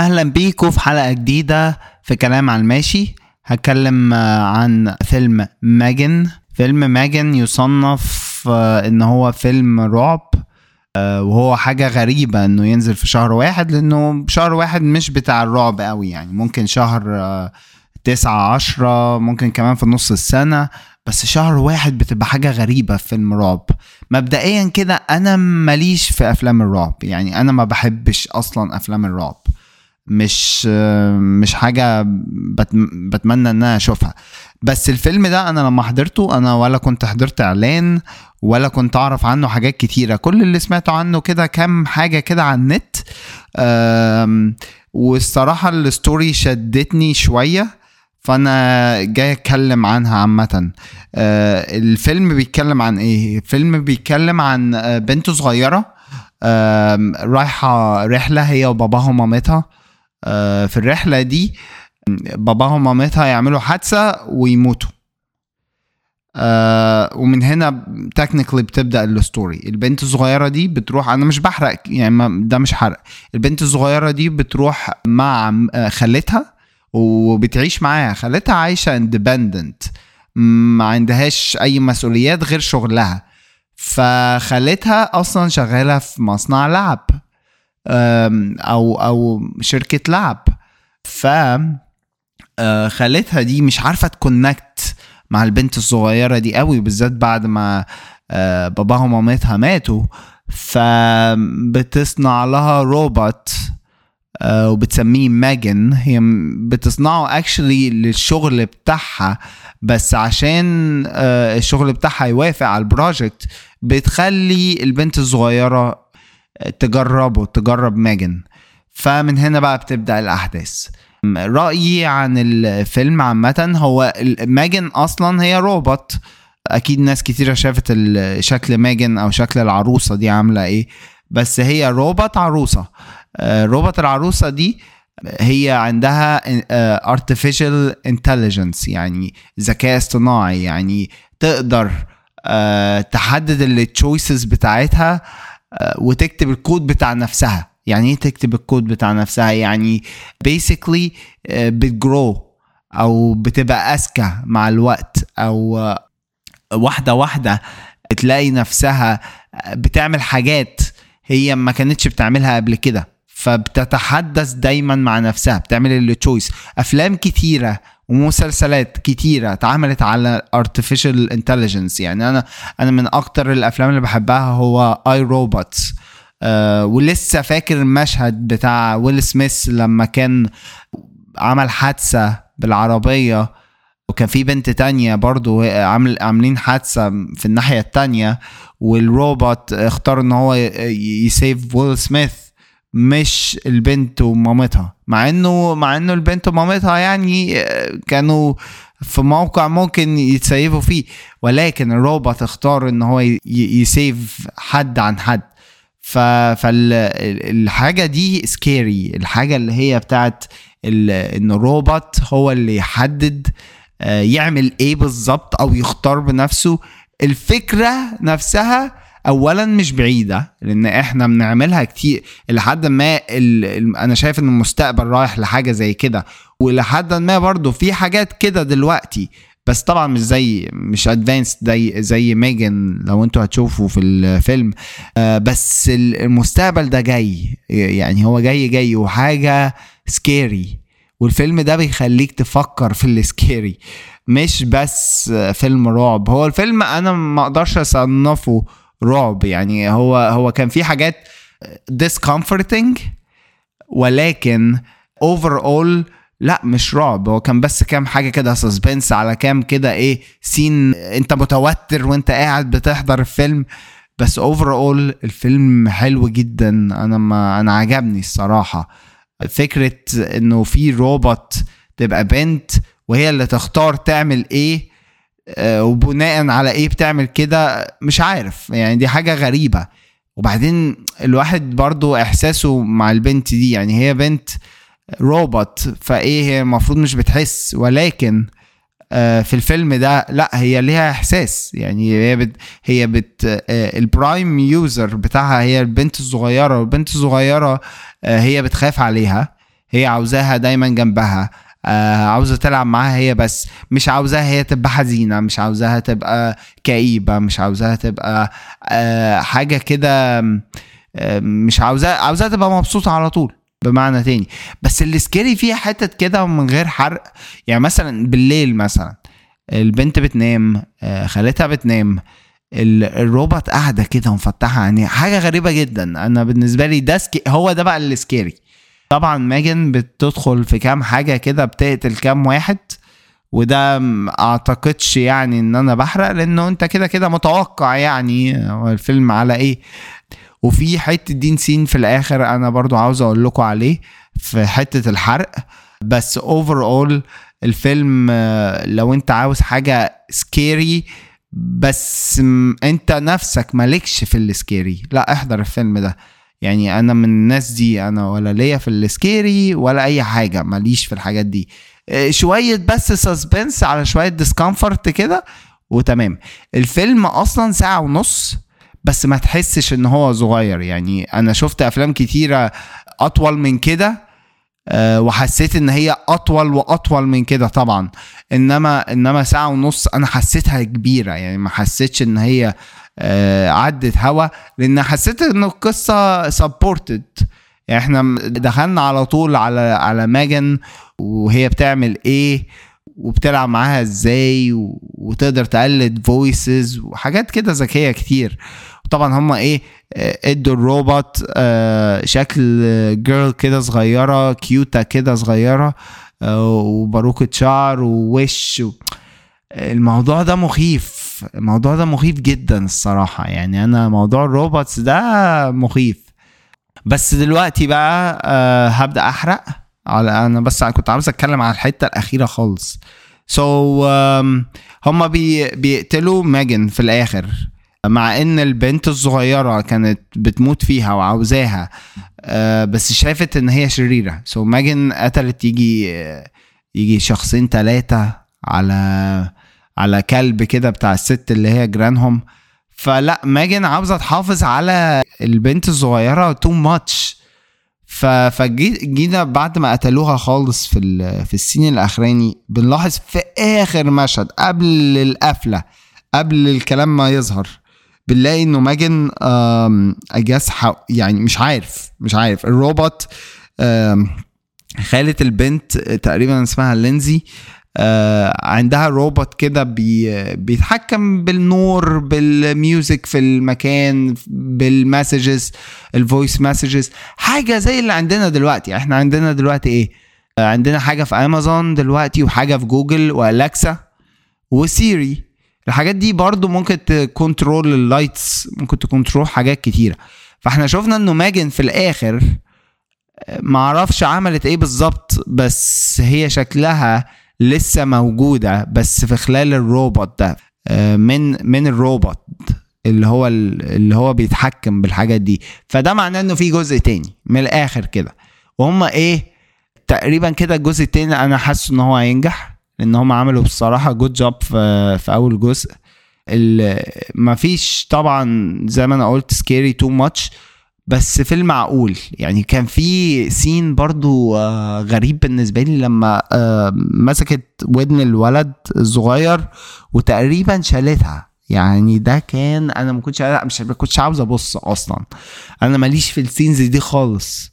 أهلا بيكم في حلقة جديدة في كلام على الماشي. هتكلم عن فيلم ماجن. فيلم ماجن يصنف آه، إن هو فيلم رعب آه، وهو حاجة غريبة إنه ينزل في شهر واحد لإنه شهر واحد مش بتاع الرعب قوي يعني. ممكن شهر آه، تسعة عشرة ممكن كمان في نص السنة بس شهر واحد بتبقى حاجة غريبة في فيلم رعب. مبدئيا كده أنا ماليش في أفلام الرعب يعني. أنا ما بحبش أصلا أفلام الرعب. مش مش حاجة بت- بتمنى إن أنا أشوفها. بس الفيلم ده أنا لما حضرته أنا ولا كنت حضرت إعلان ولا كنت أعرف عنه حاجات كتيرة. كل اللي سمعته عنه كده كام حاجة كده على النت والصراحة الستوري شدتني شوية فأنا جاي أتكلم عنها عامة. آه، الفيلم بيتكلم عن إيه؟ الفيلم بيتكلم عن آه، بنت صغيرة رايحة رحلة هي وباباها ومامتها في الرحلة دي باباها ومامتها يعملوا حادثة ويموتوا. آه ومن هنا technically بتبدأ ال story البنت الصغيرة دي بتروح أنا مش بحرق يعني ده مش حرق. البنت الصغيرة دي بتروح مع آه، خالتها وبتعيش معاها. خالتها عايشة independent ما عندهاش أي مسؤوليات غير شغلها. فخالتها أصلا شغالة في مصنع لعب. أو أو شركة لعب. ف آه، خالتها دي مش عارفة ت connect مع البنت الصغيرة دي قوي بالذات بعد ما آه، باباها ومامتها ماتوا. فبتصنع لها روبوت آه، وبتسميه ميجن هي بتصنعه actually للشغل بتاعها بس عشان الشغل بتاعها يوافق على ال project بتخلي البنت الصغيرة تجربه تجرب ميجن. فمن هنا بقى بتبدأ الأحداث. رأيي عن الفيلم عامة هو ميجن أصلا هي روبوت. أكيد ناس كتيرة شافت شكل ميجن أو شكل العروسة دي عاملة إيه. بس هي روبوت عروسة. آه، روبوت العروسة دي هي عندها آه، artificial intelligence يعني ذكاء اصطناعي يعني تقدر آه، تحدد ال choices بتاعتها وتكتب الكود بتاع نفسها. يعني إيه تكتب الكود بتاع نفسها؟ يعني basically آه، بت grow أو بتبقى أذكى مع الوقت أو آه، واحدة واحدة تلاقي نفسها آه، بتعمل حاجات هي ما كانتش بتعملها قبل كده. فبتت update دايما مع نفسها بتعمل ال choice أفلام كتيرة ومسلسلات كتيرة اتعملت على artificial intelligence. يعني أنا أنا من أكتر الأفلام اللي بحبها هو I, Robot آه ولسه فاكر المشهد بتاع ويل سميث لما كان عمل حادثة بالعربية وكان في بنت تانية برضو عامل عاملين حادثة في الناحية التانية والروبوت اختار إن هو ي save ويل سميث. مش البنت ومامتها. مع انه مع إنه البنت ومامتها يعني آه، كانوا في موقع ممكن يت save وا فيه. ولكن الروبوت اختار إن هو ي save حد عن حد. ف فالحاجه دي scary الحاجة اللي هي بتاعت ال- إن الروبوت هو اللي يحدد آه، يعمل إيه بالظبط أو يختار بنفسه. الفكرة نفسها اولا مش بعيدة لأن إحنا بنعملها كتير لحد ما ال... أنا شايف إن المستقبل رايح لحاجة زي كده. ولحد ما برضو في حاجات كده دلوقتي بس طبعا مش زي مش advanced زي زي ميجن لو أنتوا هتشوفوا في الفيلم. آه، بس ال- المستقبل ده جاي. يعني هو جاي جاي وحاجة scary والفيلم ده بيخليك تفكر في ال scary مش بس فيلم رعب. هو الفيلم أنا ما أقدرش أصنفه رعب. يعني هو هو كان في حاجات discomforting ولكن overall لا مش رعب. هو كان بس كام حاجة كده suspense على كام كده إيه scene أنت متوتر وأنت قاعد بتحضر الفيلم. بس over الفيلم حلو جدا. أنا ما أنا عجبني الصراحة. فكرة إنه في روبوت تبقى بنت وهي اللي تختار تعمل إيه وبناء على إيه بتعمل كده مش عارف. يعني دي حاجة غريبة. وبعدين الواحد برضو إحساسه مع البنت دي يعني هي بنت روبوت فإيه هي المفروض مش بتحس. ولكن آه، في الفيلم ده لأ هي ليها إحساس. يعني هي بت هي بت آه، ال prime user بتاعها هي البنت الصغيرة. والبنت الصغيرة آه، هي بتخاف عليها. هي عاوزاها دايما جنبها. آه عاوزة تلعب معاها هي بس. مش عاوزاها هي تبقى حزينة مش عاوزاها تبقى كئيبة مش عاوزاها تبقى آه حاجة كده آه مش عاوزاها عاوزاها تبقى مبسوطة على طول بمعنى تاني. بس ال scary فيها حتت كده من غير حرق يعني مثلا بالليل مثلا البنت بتنام آه خالتها بتنام الروبوت قاعدة كده ومفتحة عينيها حاجة غريبة جدا. أنا بالنسبة لي ده هو ده بقى ال scary طبعا M3GAN بتدخل في كام حاجة كده بتقتل كام واحد وده أعتقدش يعني إن أنا بحرق لأنه أنت كده كده متوقع يعني هو الفيلم على إيه. وفي حتة تاني scene في الآخر أنا برضو عاوز أقول لكم عليه في حتة الحرق. بس overall الفيلم لو أنت عاوز حاجة scary بس أنت نفسك مالكش في ال scary لا احضر الفيلم ده. يعني أنا من الناس دي أنا ولا ليا في ال scary ولا أي حاجة ماليش في الحاجات دي. شوية بس suspense على شوية discomfort كده وتمام. الفيلم أصلا ساعة ونص بس ما تحسش إن هو صغير. يعني أنا شفت أفلام كتيرة أطول من كده أه وحسيت إن هي أطول وأطول من كده طبعا. إنما إنما ساعة ونص أنا حسيتها كبيرة. يعني ما حسيتش إن هي عدت هوا لأن حسيت إن القصة started يعني إحنا دخلنا على طول على على M3GAN وهي بتعمل إيه وبتلعب معاها إزاي وتقدر تقلد voices وحاجات كده ذكية كتير. طبعا هم إيه ادوا الروبوت شكل girl كده صغيرة cute كده صغيرة وباروكة شعر ووش الموضوع ده مخيف. الموضوع ده مخيف جدا الصراحة. يعني أنا موضوع ال robots ده مخيف. بس دلوقتي بقى أه هبدأ أحرق. على أنا بس كنت عاوز أتكلم على الحتة الأخيرة خالص. so, um, هما بي بيقتلوا M3GAN في الآخر مع إن البنت الصغيرة كانت بتموت فيها وعاوزاها آه بس شافت إن هي شريرة. so M3GAN قتلت يجي يجي شخصين ثلاثة على على كلب كده بتاع الست اللي هي جرانهم فلا M3GAN عاوزة تحافظ على البنت الصغيرة too much فجينا بعد ما قتلوها خالص في في ال scene الأخراني بنلاحظ في آخر مشهد قبل القفلة قبل الكلام ما يظهر بنلاقي إنه M3GAN اجاز يعني مش عارف مش عارف. الروبوت خالة البنت تقريبا اسمها لينزي عندها روبوت كده بي بيتحكم بالنور بال music في المكان بال messages ال voice messages حاجة زي اللي عندنا دلوقتي. إحنا عندنا دلوقتي إيه؟ عندنا حاجة في امازون دلوقتي وحاجة في جوجل و Alexa و Siri الحاجات دي برضو ممكن ت control ال lights ممكن ت control حاجات كتيرة. فاحنا شفنا إنه M3GAN في الآخر معرفش عملت إيه بالظبط بس هي شكلها لسه موجودة بس في خلال الروبوت ده من من الروبوت اللي هو اللي هو بيتحكم بالحاجات دي. فده معناه إنه في جزء تاني من الآخر كده. وهم إيه؟ تقريبا كده الجزء التاني أنا حاسس إن هو هينجح لأن هم عملوا بصراحة good job في, في أول جزء. مفيش طبعا زي ما أنا قلت scary too much بس في المعقول يعني كان في scene برضو غريب بالنسبة لي لما مسكت ودن الولد الصغير وتقريبا شالتها. يعني ده كان أنا ما كنتش مش ما كنتش عاوز أبص أصلا. أنا ماليش في ال scenes دي خالص.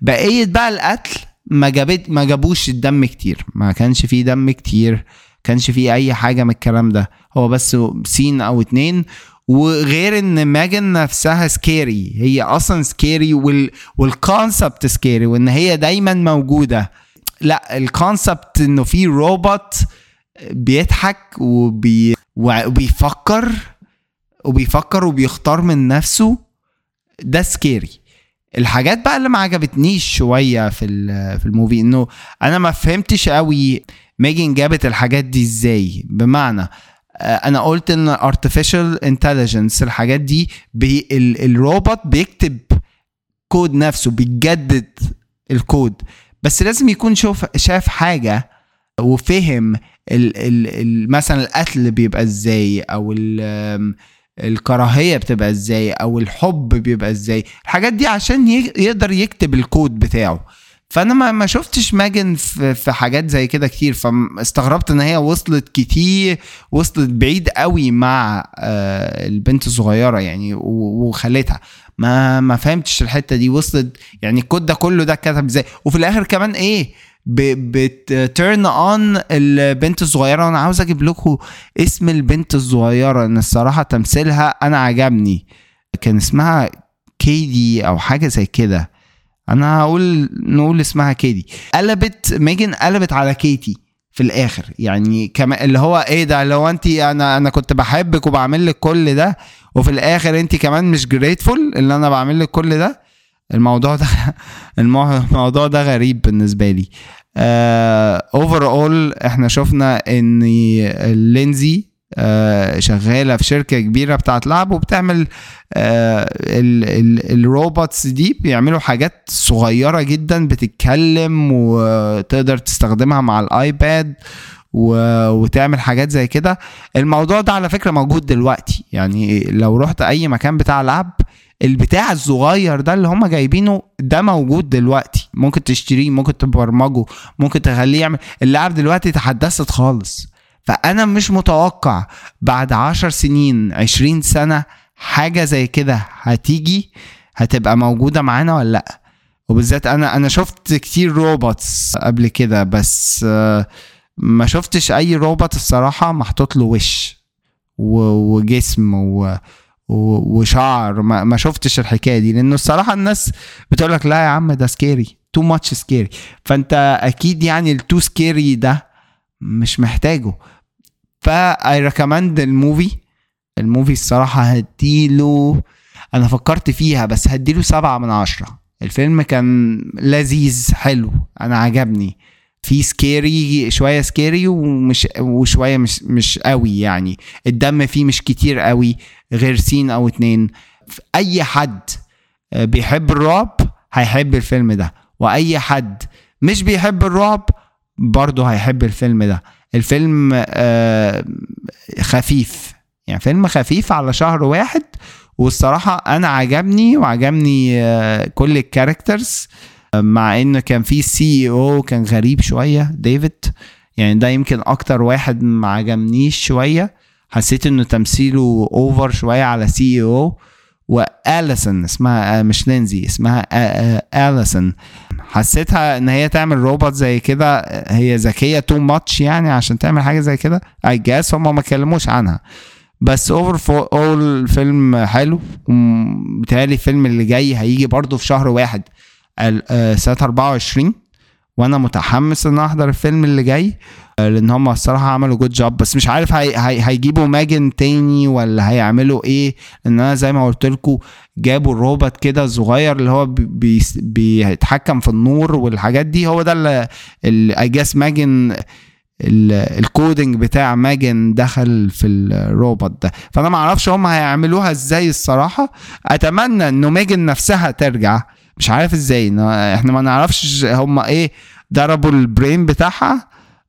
بقية بقى القتل ما جابت ما جابوش الدم كتير. ما كانش فيه دم كتير. كانش فيه أي حاجة من الكلام ده. هو بس scene أو اتنين. وغير إن M3GAN نفسها scary هي أصلا scary وال وال concept scary وإن هي دايما موجودة. لا ال concept إنه في روبوت بيضحك وبي وبيفكر وبيفكر وبيختار من نفسه. ده scary الحاجات بقى اللي ما عجبتنيش شوية في في ال movie إنه أنا ما فهمتش قوي M3GAN جابت الحاجات دي إزاي؟ بمعنى أنا قلت إن artificial intelligence الحاجات دي بي الروبوت بيكتب كود نفسه بيجدد الكود. بس لازم يكون شوف شاف حاجة وفهم ال ال ال مثلا القتل بيبقى إزاي أو الكراهية بتبقى إزاي أو الحب بيبقى إزاي. الحاجات دي عشان يقدر يكتب الكود بتاعه. فأنا ما ما شفتش M3GAN في, في حاجات زي كده كتير فاستغربت إن هي وصلت كتير وصلت بعيد قوي مع آه، البنت الصغيرة يعني وخلتها. ما ما فهمتش الحتة دي وصلت يعني الكود ده كله ده اتكتب إزاي؟ وفي الآخر كمان إيه بت turn on البنت الصغيرة وأنا عاوز أجيب لكم اسم البنت الصغيرة إن الصراحة تمثيلها أنا عجبني. كان اسمها Cady أو حاجة زي كده. أنا هقول نقول اسمها Cady. قلبت M3GAN قلبت على Cady في الآخر. يعني كما اللي هو إيه ده؟ لو انت أنا أنا كنت بحبك وبعمل لك كل ده وفي الآخر انت كمان مش grateful اللي أنا بعمل لك كل ده. الموضوع ده المو- الموضوع ده غريب بالنسبة لي. overall إحنا شفنا ان لينزي شغالة في شركة كبيرة بتاعت لعب وبتعمل آه، ال- ال- ال robots دي بيعملوا حاجات صغيرة جدا بتتكلم وتقدر تستخدمها مع ال iPad وتعمل حاجات زي كده. الموضوع ده على فكرة موجود دلوقتي. يعني لو رحت أي مكان بتاع لعب البتاع الصغير ده اللي هم جايبينه ده موجود دلوقتي. ممكن تشتريه ممكن تبرمجه ممكن تخليه يعمل. اللعب دلوقتي تحدثت خالص. فأنا مش متوقع بعد عشر سنين عشرين سنة حاجة زي كده هتيجي هتبقى موجودة معانا ولا لأ؟ وبالذات أنا أنا شفت كتير روبوتس قبل كده بس آه، ما شفتش أي روبوت الصراحة محطوط له وش وجسم و وشعر. ما شفتش الحكاية دي لأنه الصراحة الناس بتقول لك لا يا عم ده scary too much scary فأنت أكيد يعني ال too scary ده مش محتاجه. فا I recommend ال movie ال movie الصراحة هديله أنا فكرت فيها بس هديله سبعة من عشرة. الفيلم كان لذيذ حلو أنا عجبني. في scary شوية scary ومش وشوية مش مش قوي يعني. الدم فيه مش كتير قوي غير scene أو اتنين. أي حد بيحب الرعب هيحب الفيلم ده. وأي حد مش بيحب الرعب برضه هيحب الفيلم ده. الفيلم آه، خفيف. يعني فيلم خفيف على شهر واحد والصراحة أنا عجبني وعجبني آه، كل ال characters مع إن كان في CEO كان غريب شوية ديفيد. يعني ده يمكن أكتر واحد ما عجبنيش شوية. حسيت إنه تمثيله over شوية على CEO وآليسون اسمها آه، مش لينزي اسمها آه، آه، آليسون. حسيتها إن هي تعمل روبوت زي كده هي ذكية too much يعني عشان تعمل حاجة زي كده؟ I guess هم ما اتكلموش عنها. بس overall فيلم حلو. بتهيألي الفيلم اللي جاي هيجي برضه في شهر واحد سنة 24 وأنا متحمس ان احضر الفيلم اللي جاي آه، لأن هم الصراحة عملوا good job بس مش عارف هي هي هيجيبوا ماجن تاني ولا هيعملوا إيه؟ لأن أنا زي ما قلت لكم جابوا الروبوت كده صغير اللي هو بي- بي بيتحكم في النور والحاجات دي. هو ده اللي I guess ماجن ال- ال coding بتاع ماجن دخل في الروبوت ده. فأنا ما أعرفش هم هيعملوها إزاي الصراحة. أتمنى إنه ماجن نفسها ترجع. مش عارف إزاي إحنا ما نعرفش هم إيه ضربوا ال brain بتاعها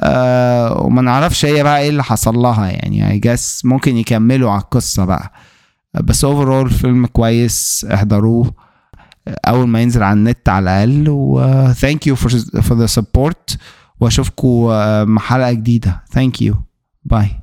آه وما نعرفش هي بقى إيه اللي حصل لها يعني I guess ممكن يكملوا على القصة بقى. بس overall فيلم كويس احضروه أول ما ينزل على النت على الأقل و thank you for the support واشوفكم مع حلقة جديدة. thank you bye